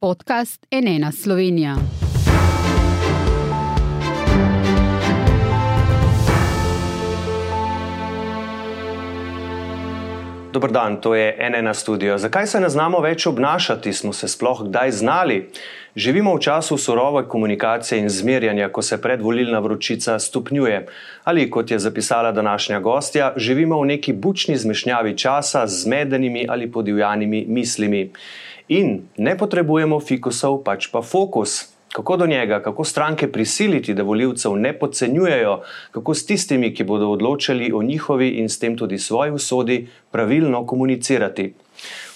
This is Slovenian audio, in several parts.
Podcast Enena Slovenija. Dobar dan, to je NN studio. Zakaj se ne znamo več obnašati, smo se sploh kdaj znali? Živimo v času surove komunikacije in zmerjanja, ko se predvolilna vročica stopnjuje. Ali kot je zapisala današnja gostja, živimo v neki bučni zmešnjavi časa z zmedenimi ali podivjanimi mislimi. In ne potrebujemo fikusov, pač pa fokus. Kako do njega, kako stranke prisiliti, da voljivcev ne podcenjujejo, kako s tistimi, ki bodo odločali o njihovi in s tem tudi svoji usodi, pravilno komunicirati.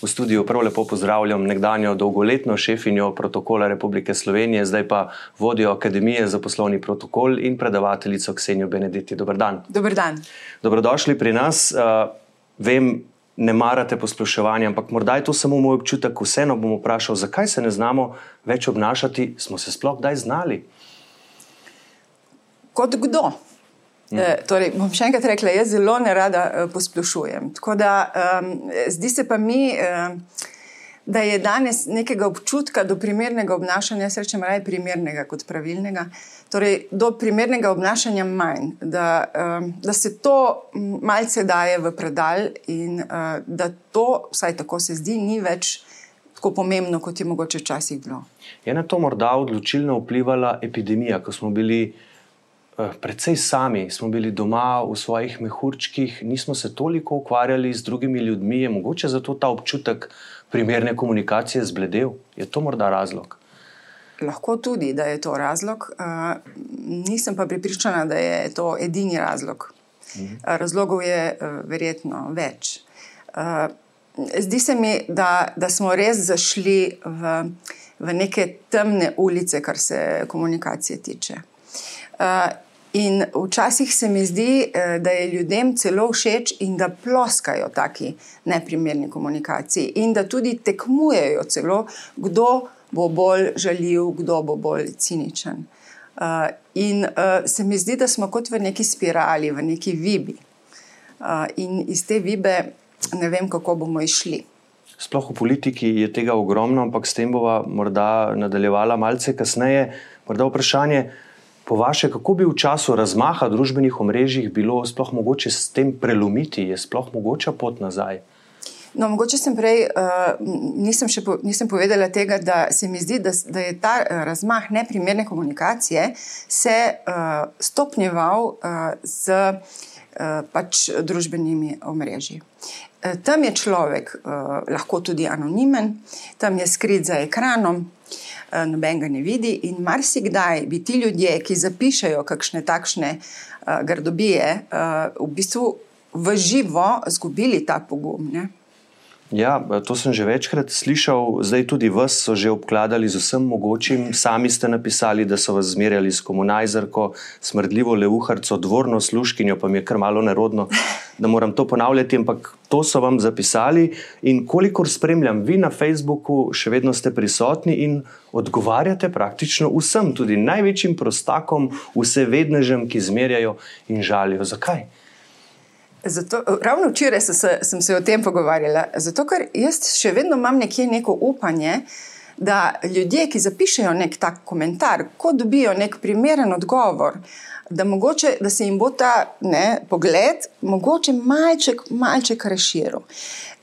V studiu prav lepo pozdravljam nekdanjo dolgoletno šefinjo protokola Republike Slovenije, zdaj pa vodjo Akademije za poslovni protokol in predavateljico Ksenijo Benediti. Dobr dan. Dobr dan. Dobrodošli pri nas. Uh, vem, ne marate posploševanja, ampak morda je to samo moj občutek. Vseeno bom vprašal, zakaj se ne znamo več obnašati, smo se sploh kdaj znali? Kot kdo? E, torej, bom še enkrat rekla, jaz zelo ne rada e, posplošujem. Tako da um, zdi se pa mi. Um, Da je danes nekega občutka do primernega obnašanja, srečem raje primernega kot pravilnega, torej do primernega obnašanja manj, da, da se to malce daje v predal in uh, da to, vsaj tako se zdi, ni več tako pomembno, kot je mogoče včasih bilo. Je na to morda odločilno vplivala epidemija, ko smo bili uh, precej sami, smo bili doma v svojih mehurčkih, nismo se toliko ukvarjali z drugimi ljudmi, je mogoče zato ta občutek primerne komunikacije zbledel? Je to morda razlog? Lahko tudi, da je to razlog. Uh, nisem pa pripričana, da je to edini razlog. Mhm. Razlogov je uh, verjetno več. Uh, zdi se mi, da, da smo res zašli v, v neke temne ulice, kar se komunikacije tiče. Uh, In včasih se mi zdi, eh, da je ljudem celo všeč in da ploskajo taki neprimerni komunikaciji, in da tudi tekmujejo celo, kdo bo bolj žaljiv, kdo bo bolj ciničen. Uh, in uh, se mi zdi, da smo kot v neki spirali, v neki vibi. In iz te vibe ne vem, kako bomo išli. Sploh v politiki je tega ogromno, ampak s tem bova morda nadaljevala malce kasneje. Morda vprašanje. Po vaše, kako bi v času razmaha družbenih omrežij bilo sploh mogoče s tem prelomiti, je sploh mogoča pot nazaj? No, mogoče sem prej, uh, nisem, po, nisem povedala tega, da se mi zdi, da, da je ta uh, razmah neprimerne komunikacije se uh, stopnjeval uh, z uh, pač družbenimi omrežji. Tam je človek uh, lahko tudi anonimen, tam je skrit za ekranom, Eh, noben ga ne vidi. In marsikdaj bi ti ljudje, ki zapišajo kakšne takšne uh, gardobije, uh, v bistvu v živo izgubili ta pogum. Ne? Ja, to sem že večkrat slišal, zdaj tudi vas so že obkladali z vsem mogočim. Sami ste napisali, da so vas zmerjali s komunajzerko, smrdljivo leuharco, dvorno sluškinjo, pa mi je kar malo nerodno, da moram to ponavljati, ampak to so vam zapisali. In kolikor spremljam, vi na Facebooku še vedno ste prisotni in odgovarjate praktično vsem, tudi največjim prostakom, vse vednežem, ki zmerjajo in žalijo. Zakaj? Zato, ravno včeraj se, sem se o tem pogovarjala, zato ker jaz še vedno imam nekje neko upanje, da ljudje, ki zapišajo nek tak komentar, ko dobijo nek primeren odgovor, da, mogoče, da se jim bo ta ne, pogled mogoče malček, malček razširil.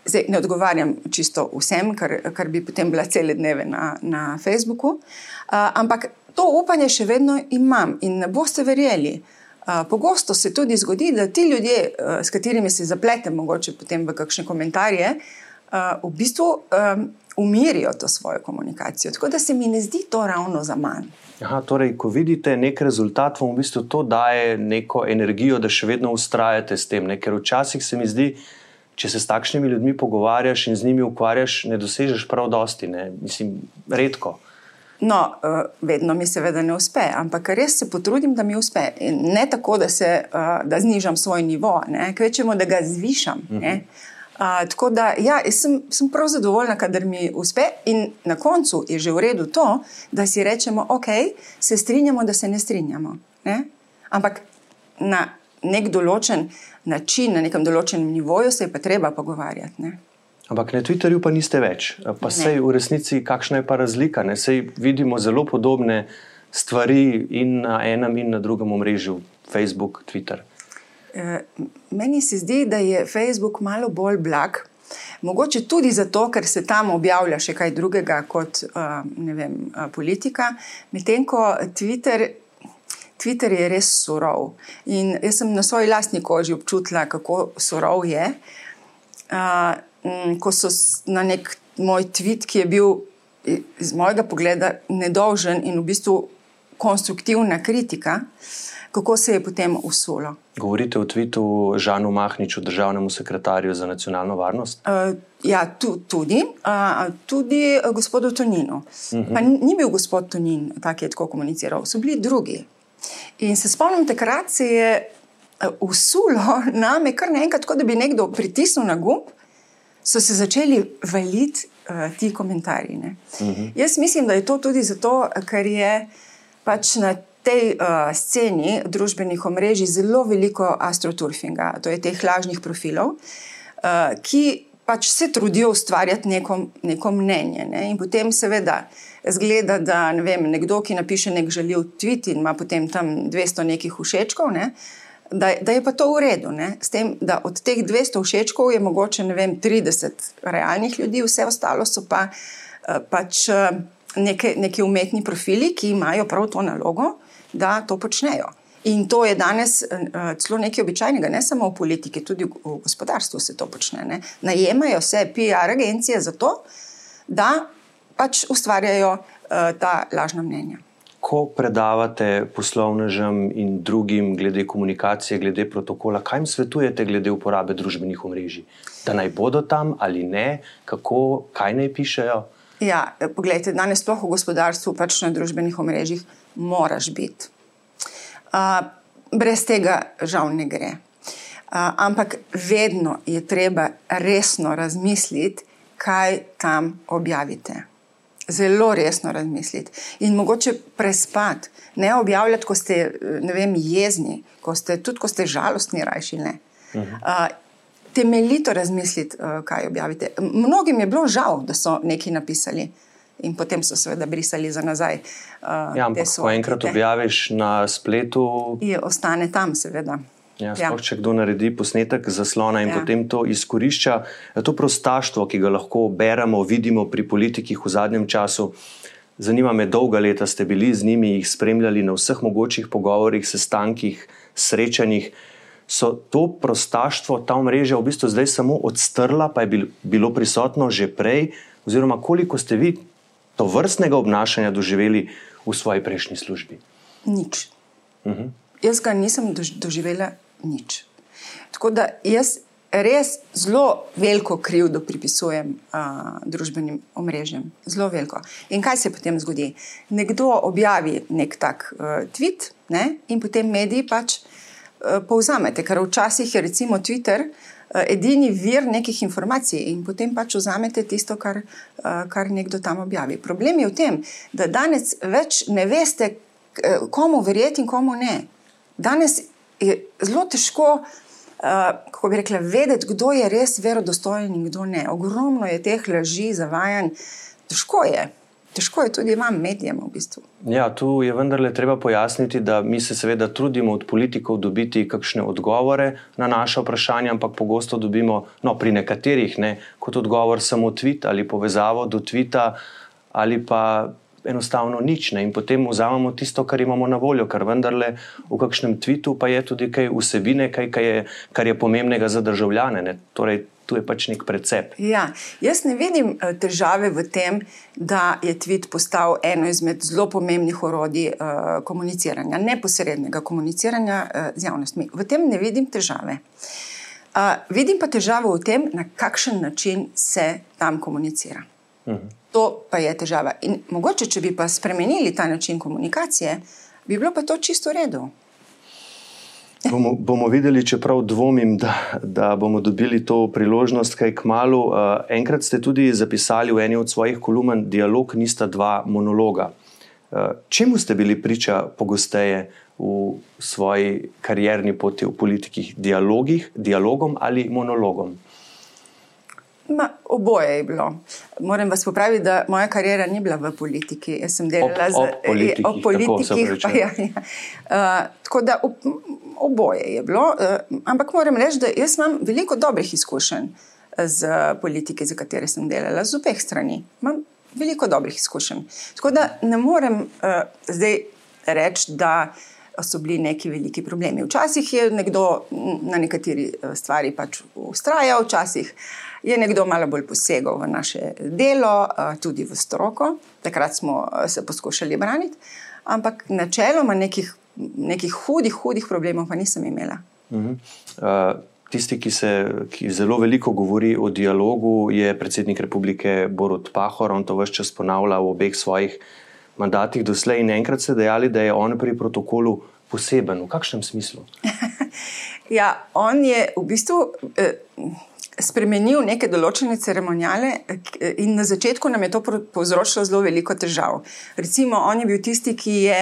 Zdaj, ne odgovarjam čisto vsem, kar, kar bi potem bila cele dneve na, na Facebooku, uh, ampak to upanje še vedno imam in ne boste verjeli. Pogosto se tudi zgodi, da ti ljudje, s katerimi se zapletem, mogoče potem v kakšne komentarje, v bistvu umirijo to svojo komunikacijo. Tako da se mi ne zdi to ravno za manj. Aha, torej, ko vidite nek rezultat, vam v bistvu to daje neko energijo, da še vedno ustrajate s tem. Ne? Ker včasih se mi zdi, če se s takšnimi ljudmi pogovarjaš in z njimi ukvarjaš, ne dosežeš prav dosti, ne? mislim, redko. No, uh, vedno mi seveda ne uspe, ampak res se potrudim, da mi uspe. In ne tako, da, se, uh, da znižam svoj nivo, kvečemo, da ga zvišam. Uh -huh. uh, tako da ja, sem, sem prav zadovoljna, kadar mi uspe, in na koncu je že v redu to, da si rečemo, ok, se strinjamo, da se ne strinjamo. Ne? Ampak na nek določen način, na nekem določenem nivoju se je pa treba pogovarjati. Ne? Ampak na Twitterju pa niste več. Pa sej v resnici, kakšna je pa razlika? Ne? Sej vidimo zelo podobne stvari in na enem in na drugem omrežju, Facebook, Twitter. E, meni se zdi, da je Facebook malo bolj blag. Mogoče tudi zato, ker se tam objavlja še kaj drugega kot vem, politika, medtem ko Twitter, Twitter je res surov. In jaz sem na svoji lastni koži občutila, kako surov je. Mm, ko so na nek moj tweet, ki je bil iz mojega pogleda nedolžen in v bistvu konstruktivna kritika, kako se je potem usulo. Govorite o tweetu Žanu Mahniču, državnemu sekretarju za nacionalno varnost? Uh, ja, tu, tudi. Uh, tudi gospodu Toninu. Uh mhm. -huh. Ni bil gospod Tonin, ki je tako komuniciral, so bili drugi. In se spomnim, takrat se je usulo name, kar naenkrat, kot da bi nekdo pritisnil na gumb so se začeli valiti uh, ti komentarji. Uh mhm. -huh. Jaz mislim, da je to tudi zato, ker je pač na tej uh, sceni družbenih omrežij zelo veliko astroturfinga, to je teh lažnih profilov, uh, ki pač se trudijo ustvarjati neko, neko mnenje. Ne? In potem, seveda, zgleda, da ne vem, nekdo, ki napiše nek žaljiv tweet in ima potem tam 200 nekih všečkov. Ne? Da, da je pa to v redu. S tem, da od teh 200 všečkov je mogoče vem, 30 realnih ljudi, vse ostalo so pa uh, pač uh, neke, neki umetni profili, ki imajo prav to nalogo, da to počnejo. In to je danes uh, celo nekaj običajnega, ne samo v politiki, tudi v gospodarstvu se to počne. Ne? Najemajo se PR agencije za to, da pač ustvarjajo uh, ta lažna mnenja ko predavate poslovnežem in drugim glede komunikacije, glede protokola, kaj jim svetujete glede uporabe družbenih omrežij? Da naj bodo tam ali ne, kako, kaj naj pišejo? Ja, pogledajte, danes sploh v gospodarstvu, pač na družbenih omrežjih, moraš biti. Uh, brez tega žal ne gre. Uh, ampak vedno je treba resno razmisliti, kaj tam objavite zelo resno razmisliti in mogoče prespati, ne objavljati, ko ste vem, jezni, ko ste, tudi ko ste žalostni, rajši ne. Uh -huh. uh, temeljito razmisliti, uh, kaj objavite. Mnogim je bilo žal, da so nekaj napisali. In potem so seveda brisali za nazaj. Uh, ja, ampak, ko enkrat objaviš na spletu, je ostane tam, seveda. Ja, ja. sploh, če kdo naredi posnetek zaslona in ja. potem to izkorišča, to prostaštvo, ki ga lahko beremo, vidimo pri politikih v zadnjem času. Zanima me, dolga leta ste bili z njimi, jih spremljali na vseh mogočih pogovorih, sestankih, srečanjih. So to prostaštvo, ta mreža v bistvu zdaj samo odstrla, pa je bilo prisotno že prej, oziroma koliko ste vi to vrstnega obnašanja doživeli v svoji prejšnji službi? Nič. Uh mhm. -huh. Jaz ga nisem doživela nič. Tako da jaz res zelo veliko krivdo pripisujem uh, družbenim omrežjem. Zelo veliko. In kaj se potem zgodi? Nekdo objavi nek tak uh, tweet ne? in potem mediji pač uh, povzamete, ker včasih je recimo Twitter. Edini vir nekih informacij, in potem pač vzamete tisto, kar, kar nekdo tam objavi. Problem je v tem, da danes več ne veste, komu verjeti in komu ne. Danes je zelo težko, uh, kako bi rekla, vedeti, kdo je res verodostojen in kdo ne. Ogromno je teh laži, zavajanj, težko je. Težko je tudi vam, medijem, v bistvu. Ja, tu je vendarle treba pojasniti, da mi se seveda trudimo od politikov dobiti kakšne odgovore na naše vprašanje, ampak pogosto dobimo, no, pri nekaterih, ne, kot odgovor samo tweet ali povezavo do tvita ali pa enostavno nič. Ne? In potem vzamemo tisto, kar imamo na voljo, kar vendarle v kakšnem tvitu pa je tudi kaj vsebine, kaj, kaj je, kar je pomembnega za državljane. Ne? Torej, tu je pač nek precep. Ja, jaz ne vidim eh, težave v tem, da je tvit postal eno izmed zelo pomembnih orodij uh, komuniciranja, neposrednega komuniciranja uh, z javnostmi. V tem ne vidim težave. Uh, vidim pa težavo v tem, na kakšen način se tam komunicira. Uh mhm. -huh. To pa je težava. In mogoče, če bi pa spremenili ta način komunikacije, bi bilo pa to čisto v redu. Bomo, bomo videli, čeprav dvomim, da, da bomo dobili to priložnost, kaj k malu. Uh, enkrat ste tudi zapisali v eni od svojih kolumn: Dialog nista dva monologa. Uh, čemu ste bili priča pogosteje v svoji karierni poti v politikih? Dialogih, dialogom ali monologom? Ma, oboje je bilo. Moram vas popraviti, da moja karijera ni bila v politiki. Jaz sem delala ob, ob politikih. Ob politikih tako, pa, ja, ja. Uh, tako da ob, oboje je bilo. Uh, ampak moram reči, da jaz imam veliko dobrih izkušenj z politiki, za katere sem delala, z obeh strani. Imam veliko dobrih izkušenj. Tako da ne morem uh, zdaj reči, da so bili neki veliki problemi. Včasih je nekdo na nekateri stvari pač ustrajal, včasih je nekdo malo bolj posegal v naše delo, tudi v stroko. Takrat smo se poskušali braniti, ampak načeloma nekih, nekih hudih, hudih problemov pa nisem imela. Uh -huh. uh, tisti, ki se ki zelo veliko govori o dialogu, je predsednik republike Borod Pahor. On to vse čas ponavlja v obeh svojih mandatih doslej. In enkrat ste dejali, da je on pri protokolu poseben. V kakšnem smislu? ja, on je v bistvu. Eh, spremenil neke določene ceremonijale, in na začetku nam je to povzročilo zelo veliko težav. Recimo, on je bil tisti, ki je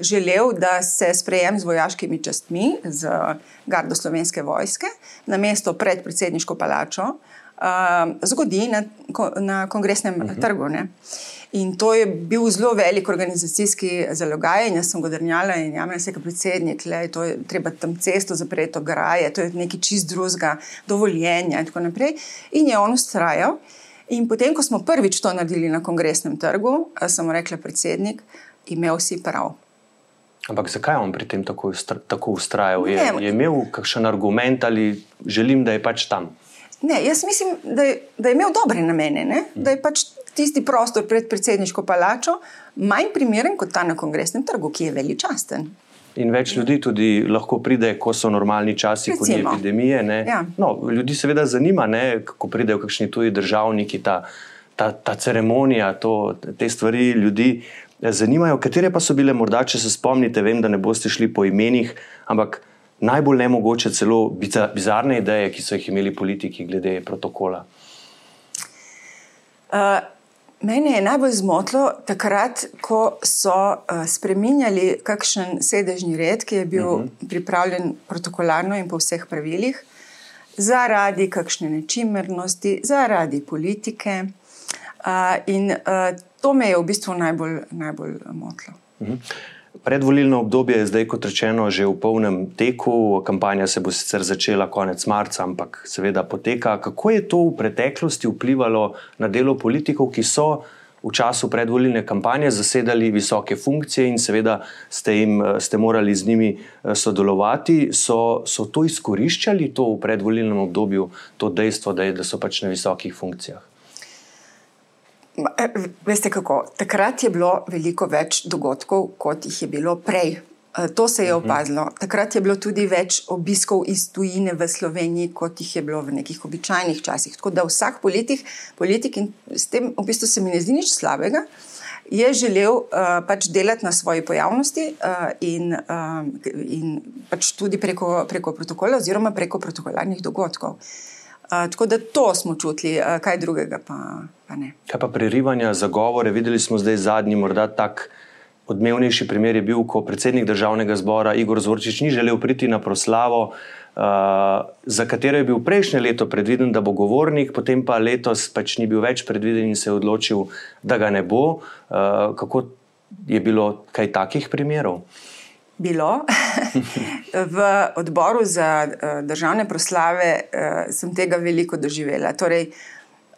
želel, da se sprejem z vojaškimi častmi, z gardo slovenske vojske, na mesto pred predsedniško palačo, uh, zgodi na, na kongresnem uh mhm. -huh. trgu. Ne? In to je bil zelo velik organizacijski zalogaj. Jaz sem godrnjala in jamela se kot predsednik, le, to je treba tam cesto zapreti, graje, to je nekaj čist drugega, dovoljenja in tako naprej. In je on ustrajal. In potem, ko smo prvič to naredili na kongresnem trgu, sem rekla, predsednik, imel si prav. Ampak zakaj je on pri tem tako, tako ustrajal? Je, je imel kakšen argument ali želim, da je pač tam? Ne, jaz mislim, da je, da je imel dobre namene, ne? da je pač tisti prostor pred predsedniško palačo manj primeren kot ta na kongresnem trgu, ki je veličasten. In več ljudi tudi lahko pride, ko so normalni časi, ko ni epidemije. Ja. No, ljudi seveda zanima, ne, kako pridejo kakšni tuji državniki, ta, ta, ta ceremonija, to, te stvari ljudi zanimajo. Katere pa so bile, morda, če se spomnite, vem, da ne boste šli po imenih, ampak najbolj nemogoče, celo bizarne ideje, ki so jih imeli politiki glede protokola. Uh, Mene je najbolj zmotilo takrat, ko so uh, spremenjali kakšen sedežni red, ki je bil uh mhm. -huh. pripravljen protokolarno in po vseh pravilih, zaradi kakšne nečimernosti, zaradi politike. In to me je v bistvu najbolj, najbolj motilo. Uh mhm. Predvolilno obdobje je zdaj, kot rečeno, že v polnem teku. Kampanja se bo sicer začela konec marca, ampak seveda poteka. Kako je to v preteklosti vplivalo na delo politikov, ki so v času predvolilne kampanje zasedali visoke funkcije in seveda ste, jim, ste morali z njimi eh, sodelovati? So, so to izkoriščali to v predvolilnem obdobju, to dejstvo, da, je, da so pač na visokih funkcijah? E, veste kako? Takrat je bilo veliko več dogodkov, kot jih je bilo prej. E, to se je mhm. opazilo. Takrat je bilo tudi več obiskov iz tujine v Sloveniji, kot jih je bilo v nekih običajnih časih. Tako da vsak politik, politik in s tem v bistvu se mi ne zdi nič slabega, je želel uh, pač delati na svoji pojavnosti uh, in, uh, in pač tudi preko, preko protokola oziroma preko protokolarnih dogodkov. Uh, tako da to smo čutili, uh, kaj drugega pa pa ne. Kaj pa prerivanja za govore? Videli smo zdaj zadnji, morda tak odmevnejši primer je bil, ko predsednik državnega zbora Igor Zorčič ni želel priti na proslavo. Uh, za katero je bil prejšnje leto predviden, da bo govornik, potem pa letos pač ni bil več predviden in se je odločil, da ga ne bo. Uh, kako je bilo kaj takih primerov? Bilo. v odboru za uh, državne proslave uh, sem tega veliko doživela. Torej,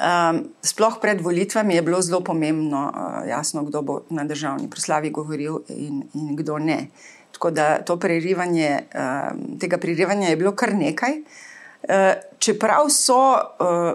Um, sploh pred volitvami je bilo zelo pomembno, uh, jasno, kdo bo na državni proslavi govoril in, in kdo ne. Tako da to prerivanje, um, tega prerivanja je bilo kar nekaj. Uh, čeprav so uh,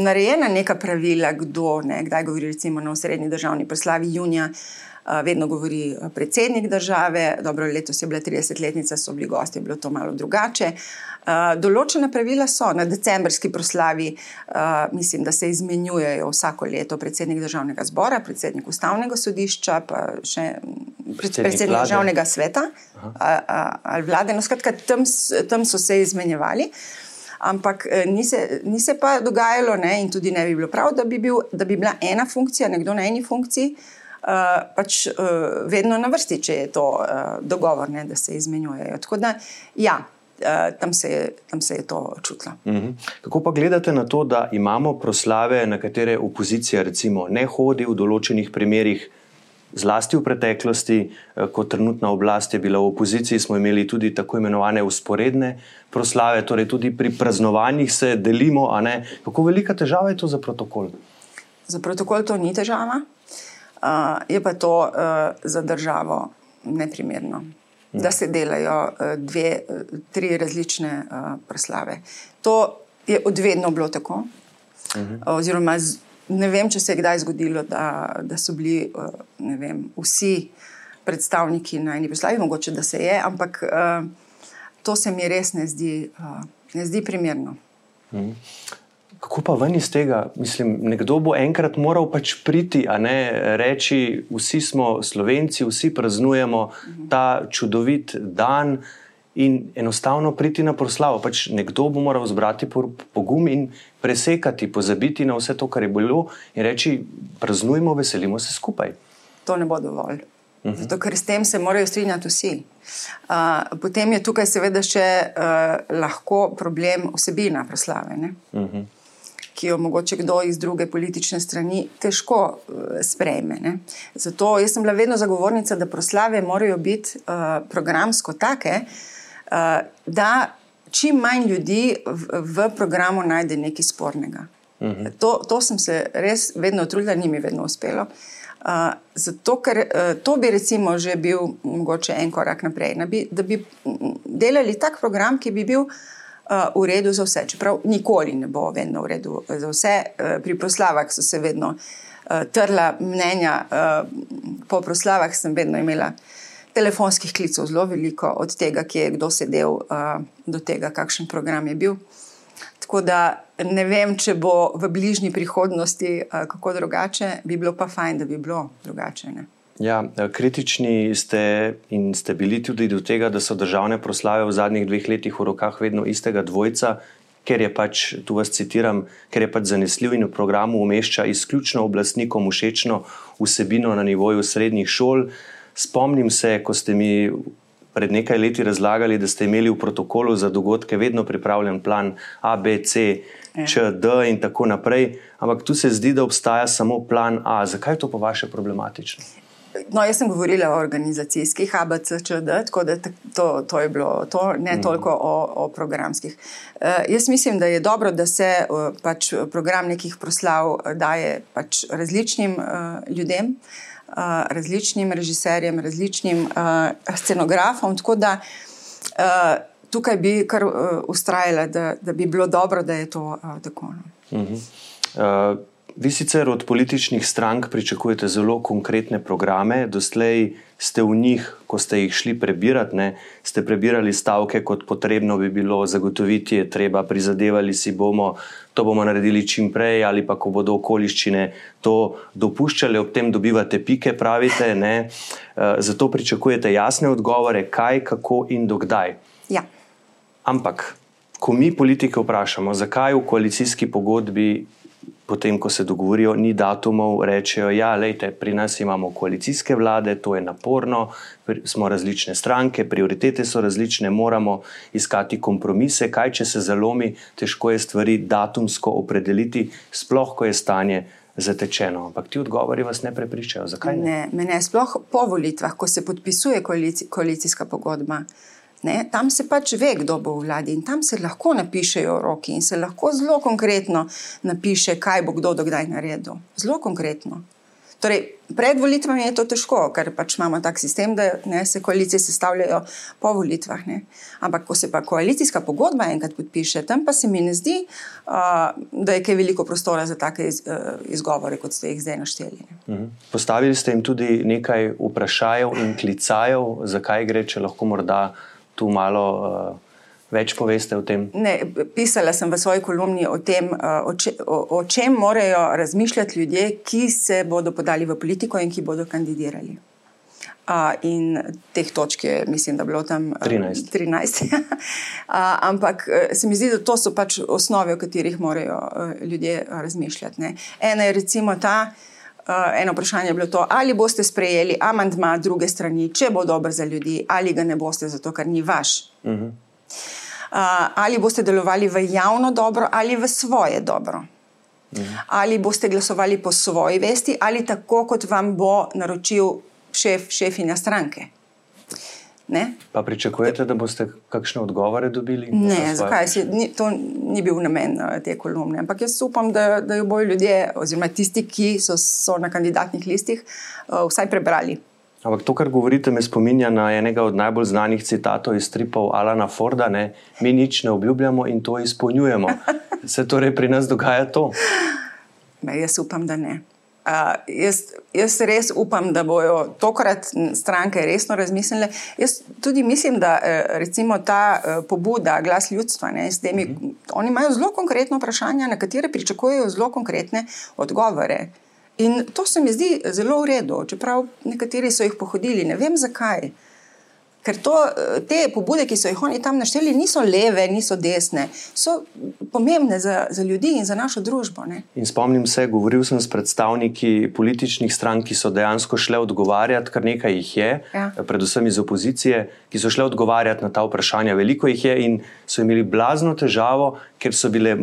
narejena neka pravila, kdo ne, kdaj govori, recimo na srednji državni proslavi junija, uh, vedno govori predsednik države, dobro, letos je bila 30-letnica, so bili gosti, je bilo to malo drugače. Uh, Eh, določene pravila so na decembrski proslavi, uh, mislim, da se izmenjujejo vsako leto predsednik državnega zbora, predsednik ustavnega sodišča, pa še predsednik, predsednik državnega sveta ali vlade. No, skratka, tam, tam so se izmenjevali. Ampak eh, ni se, ni se pa dogajalo, ne, in tudi ne bi bilo prav, da bi, bil, da bi bila ena funkcija, nekdo na eni funkciji, uh, pač uh, vedno na vrsti, če je to uh, dogovor, ne, da se izmenjujejo. Tako da, ja, tam, se je, tam se je to čutilo. Uh -huh. Kako pa gledate na to, da imamo proslave, na katere opozicija recimo ne hodi v določenih primerjih? Zlasti v preteklosti, ko trenutna oblast je bila v opoziciji, smo imeli tudi tako imenovane usporedne proslave, torej tudi pri praznovanjih se delimo. Kako velika težava je to za protokol? Za protokol to ni težava, uh, je pa to uh, za državo neprimerno da se delajo eh, dve, eh, tri različne uh, proslave. To je odvedno bilo tako. Uh mhm. -huh. Oziroma, ne vem, če se je kdaj zgodilo, da, da so bili uh, vem, vsi predstavniki na eni proslavi, mogoče da se je, ampak uh, to se mi res ne zdi, uh, ne zdi primerno. Uh mhm. -huh. Kako pa ven iz tega? Mislim, nekdo bo enkrat moral pač priti, a ne reči, vsi smo slovenci, vsi praznujemo ta čudovit dan in enostavno priti na proslavo. Pač nekdo bo moral zbrati pogum in presekati, pozabiti na vse to, kar je bilo in reči, praznujmo, veselimo se skupaj. To ne bo dovolj. Mhm. Zato, ker s tem se morajo strinjati vsi. Uh, potem je tukaj, seveda, še uh, lahko problem osebina proslave. Uh mhm. -huh ki jo mogoče kdo iz druge politične strani težko uh, sprejme. Ne. Zato jaz sem bila vedno zagovornica, da proslave morajo biti uh, programsko take, uh, da čim manj ljudi v, v programu najde nekaj spornega. Uh mhm. -huh. to, to sem se res vedno trudila, ni mi vedno uspelo. Uh, zato, ker uh, to bi recimo že bil mogoče en korak naprej, da bi, da bi delali tak program, ki bi bil uh, v redu za vse. Čeprav nikoli ne bo vedno v redu za vse. Eh, pri proslavah so se vedno trla mnenja, po proslavah sem vedno imela telefonskih klicev zelo veliko, od tega, kje je kdo sedel, uh, do tega, kakšen program je bil. Tako da ne vem, če bo v bližnji prihodnosti uh, kako drugače, bi bilo pa fajn, da bi bilo drugače. Ne? Ja, kritični ste in ste bili tudi do tega, da so državne proslave v zadnjih dveh letih v rokah vedno istega dvojca, ker je pač, tu vas citiram, ker je pač zanesljiv in v programu umešča izključno oblastnikom všečno vsebino na nivoju srednjih šol. Spomnim se, ko ste mi pred nekaj leti razlagali, da ste imeli v protokolu za dogodke vedno pripravljen plan A, B, C, Č, D in tako naprej, ampak tu se zdi, da obstaja samo plan A. Zakaj je to po vaše problematično? No, jaz sem govorila o organizacijskih ABCD, tako da to, to je bilo to, ne mhm. toliko o, o programskih. Uh, jaz mislim, da je dobro, da se uh, pač program nekih proslav daje pač različnim uh, ljudem, uh, različnim režiserjem, različnim uh, scenografom. Tako da uh, tukaj bi kar uh, ustrajala, da, da bi bilo dobro, da je to uh, tako. Uh -huh. uh, Vi sicer od političnih strank pričakujete zelo konkretne programe, doslej ste v njih, ko ste jih šli prebirati, ne, ste prebirali stavke, kot potrebno bi bilo zagotoviti, je treba, prizadevali si bomo, to bomo naredili čim prej, ali pa ko bodo okoliščine to dopuščale, ob tem dobivate pike, pravite. Ne, uh, zato pričakujete jasne odgovore, kaj, kako in dokdaj. Ja. Ampak, ko mi politike vprašamo, zakaj v koalicijski pogodbi potem, ko se dogovorijo, ni datumov, rečejo, da ja, pri nas imamo koalicijske vlade, to je naporno, smo različne stranke, prioritete so različne, moramo iskati kompromise. Kaj, če se zalomi, težko je stvari datumsko opredeliti, sploh ko je stanje. Zatečeno. Ampak ti odgovori vas ne prepričajo. Zakaj ne? ne? Mene sploh po volitvah, ko se podpisuje koalici, koalicijska pogodba, Ne, tam se pač ve, kdo bo v vladi in tam se lahko napišejo roki in se lahko zelo konkretno napiše, kaj bo kdo dokdaj naredil. Zelo konkretno. Torej, pred volitvami je to težko, ker pač imamo tak sistem, da ne, se koalicije sestavljajo po volitvah. Ne. Ampak, ko se pa koalicijska pogodba enkrat podpiše, tam pa se mi ne zdi, uh, da je kaj veliko prostora za take iz, uh, izgovore, kot ste jih zdaj našteli. Mhm. Postavili ste jim tudi nekaj vprašajev in klicajev, zakaj gre, če lahko morda tu malo uh, več poveste o tem? Ne, pisala sem v svoji kolumni o tem, uh, o, če, o, o čem morajo razmišljati ljudje, ki se bodo podali v politiko in ki bodo kandidirali. Uh, in teh točk je, mislim, da bilo tam 13. 13. uh, ampak se mi zdi, da to so pač osnove, o katerih morajo uh, ljudje razmišljati. Ne. Ena je recimo ta, uh, Uh, eno vprašanje je bilo to, ali boste sprejeli amantma druge strani, če bo dobro za ljudi, ali ga ne boste, zato ker ni vaš. Uh -huh. ali boste delovali v javno dobro ali v svoje dobro. Ali boste glasovali po svoji vesti, ali tako, kot vam bo naročil šef, šefinja stranke. Ne? Pa pričakujete, da boste kakšne odgovore dobili? Ne, zakaj? Si, ni, to ni bil namen uh, te kolumne. Ampak jaz upam, da, da jo bojo ljudje, oziroma tisti, ki so, so na kandidatnih listih, uh, vsaj prebrali. Ampak to, kar govorite, me spominja na enega od najbolj znanih citatov iz stripov Alana Forda: ne? Mi nič ne obljubljamo in to izpolnjujemo. Se torej pri nas dogaja to? Be, jaz upam, da ne. Uh, jaz, jaz res upam, da bodo tokrat stranke resno razmislile. Jaz tudi mislim, da e, recimo ta e, pobuda, glas ljudstva, ne, temi, uh mhm. -huh. oni imajo zelo konkretno vprašanje, na katere pričakujejo zelo konkretne odgovore. In to se mi zdi zelo v redu, čeprav nekateri so jih pohodili, ne vem zakaj. Uh, Ker to, eh, te pobude, ki so jih oni tam našteli, niso leve, niso desne, so pomembne za, za ljudi in za našo družbo. Ne? In spomnim se, govoril sem s predstavniki političnih strank, ki so dejansko šle odgovarjati, kar nekaj jih je, ja. predvsem iz opozicije, ki so šle odgovarjati na ta vprašanja. Veliko jih je in so imeli blazno težavo, ker, bile,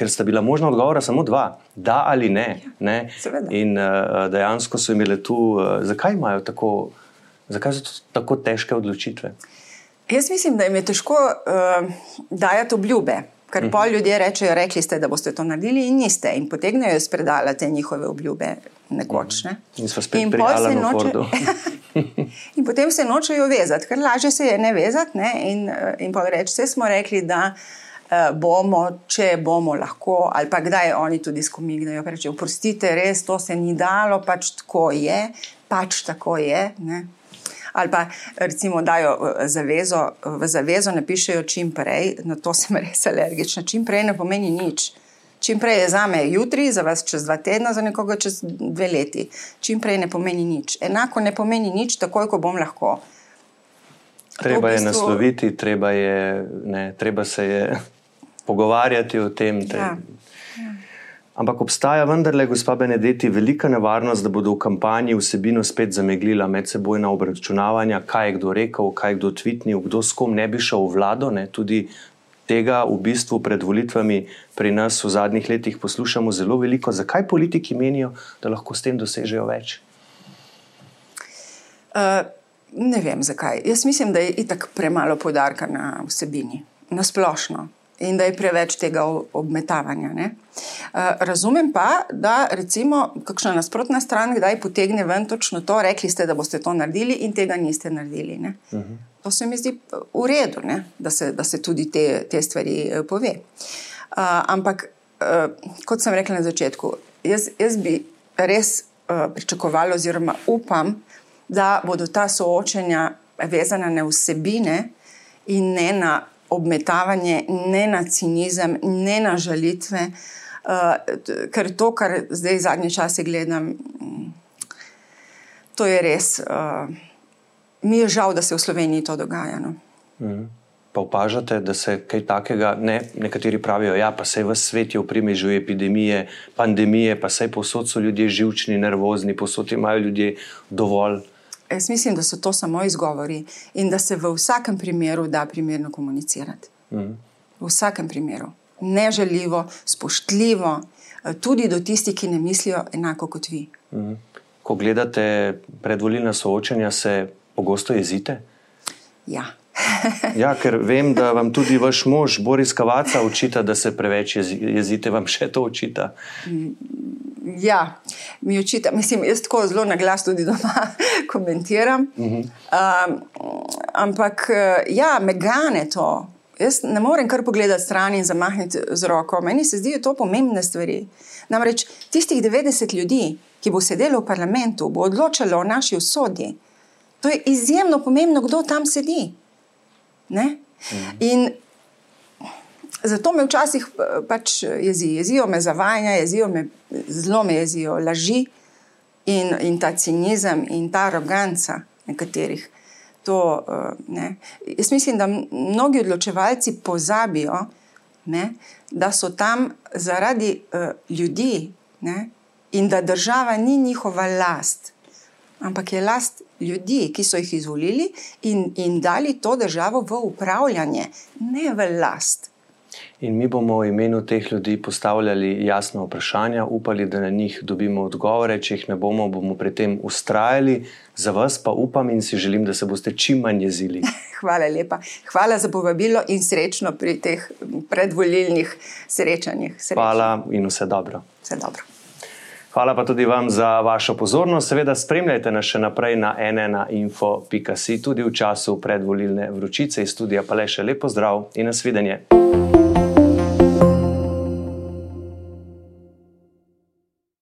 ker sta bila možna odgovora samo dva, da ali ne. Ja, ne? In uh, dejansko so imeli tu, uh, zakaj imajo tako. Zakaj so to tako težke odločitve? Jaz mislim, da jim je težko uh, dajati obljube. Ker uh -huh. pol ljudje rečejo, rekli ste, da boste to naredili, in niste, in potegnejo iz predala te njihove obljube, nekoč. Ne? In so spet in se noče, In potem se nočejo vezati, ker lažje se je ne vezati. Ne? In, eh, in pa reči, vse smo rekli, da uh, bomo, če bomo lahko, ali pa kdaj oni tudi skomignajo. Reče, oprostite, res to se ni dalo, pač tako je, pač tako je. Ne? Ali pa recimo dajo eh, zavezo, v zavezo napišejo čim prej, na to sem res alergična. Čim prej ne pomeni nič. Čim prej je za me jutri, za vas čez dva tedna, za nekoga čez dve leti. Čim prej ne pomeni nič. Enako ne pomeni nič, takoj, ko bom lahko. Treba v bistvu... je nasloviti, treba, je, ne, treba se je pogovarjati o tem. Te... Ja. Ampak obstaja vendarle, gospa Benedeti, velika nevarnost, da bodo v kampanji vsebino spet zameglila medsebojna obračunavanja, kaj je kdo rekel, kaj je kdo tvitnil, kdo s kom ne bi šel v vlado. Ne? Tudi tega v bistvu pred volitvami pri nas v zadnjih letih poslušamo zelo veliko. Zakaj politiki menijo, da lahko s tem dosežejo več? Uh, ne vem zakaj. Jaz mislim, da je itak premalo podarka na vsebini, na splošno in da je preveč tega obmetavanja. Ne? Eh, razumem pa, da recimo kakšna nasprotna stran kdaj potegne ven točno to, rekli ste, da boste to naredili in tega niste naredili. Uh mhm. -huh. To se mi zdi eh, v redu, da se, da se tudi te, te stvari eh, pove. Uh, ampak, uh, kot sem rekla na začetku, jaz, jaz bi res uh, pričakovala, oziroma upam, da bodo ta soočenja vezana na vsebine in ne na obmetavanje, ne na cinizem, ne na žalitve. Uh, ker to, kar zdaj zadnje čase gledam, to je res. Uh, mi je žal, da se v Sloveniji to dogaja. No. Mm. Pa opažate, da se kaj takega, ne, nekateri pravijo, ja, pa se svetu je v primežu epidemije, pandemije, pa se posod so ljudje živčni, nervozni, posod imajo ljudje dovolj. Jaz mislim, da so to samo izgovori in da se v vsakem primeru da primerno komunicirati. Mm. V vsakem primeru. Neželjivo, spoštljivo, eh, tudi do tistih, ki ne mislijo enako kot vi. Mm. Ko gledate predvoljena soočanja, se pogosto jezite? Ja. ja, ker vem, da vam tudi vaš mož Boris Kavaca učita, da se preveč jezite, vam še to učita. Ja, mi očita, mislim, jaz tako zelo na glas tudi doma komentiram. Uh -huh. um, ampak eh, ja, me gane to. Jaz ne morem kar pogledati stran in zamahniti z roko. Meni se zdijo to pomembne stvari. Namreč tistih 90 ljudi, ki bo sedelo v parlamentu, bo odločalo o naši usodi. To je izjemno pomembno, kdo tam sedi. -huh. In Zato me včasih eh, pač jezi. jezijo me zavajanja, jezijo me, zelo me jezijo laži in, in ta cinizem in ta aroganca nekaterih. To, eh, ne. Jaz mislim, da mnogi odločevalci pozabijo, ne, da so tam zaradi uh, ljudi ne, in da država ni njihova last. ampak je last ljudi, ki so jih izvolili in, in dali to državo v upravljanje, ne v last. In mi bomo v imenu teh ljudi postavljali jasno vprašanja, upali, da na njih dobimo odgovore. Če jih ne bomo, bomo pri tem ustrajali. Za vas pa upam in si želim, da se boste čim manj jezili. Hvala lepa. Hvala za povabilo in srečno pri teh predvolilnih srečanjih. Srečno. Hvala in vse dobro. Vse dobro. Hvala pa tudi vam za vašo pozornost. Seveda spremljajte nas še naprej na nnainfo.si tudi v času predvolilne vročice iz studija. Pa le še lepo zdrav in nasvidenje.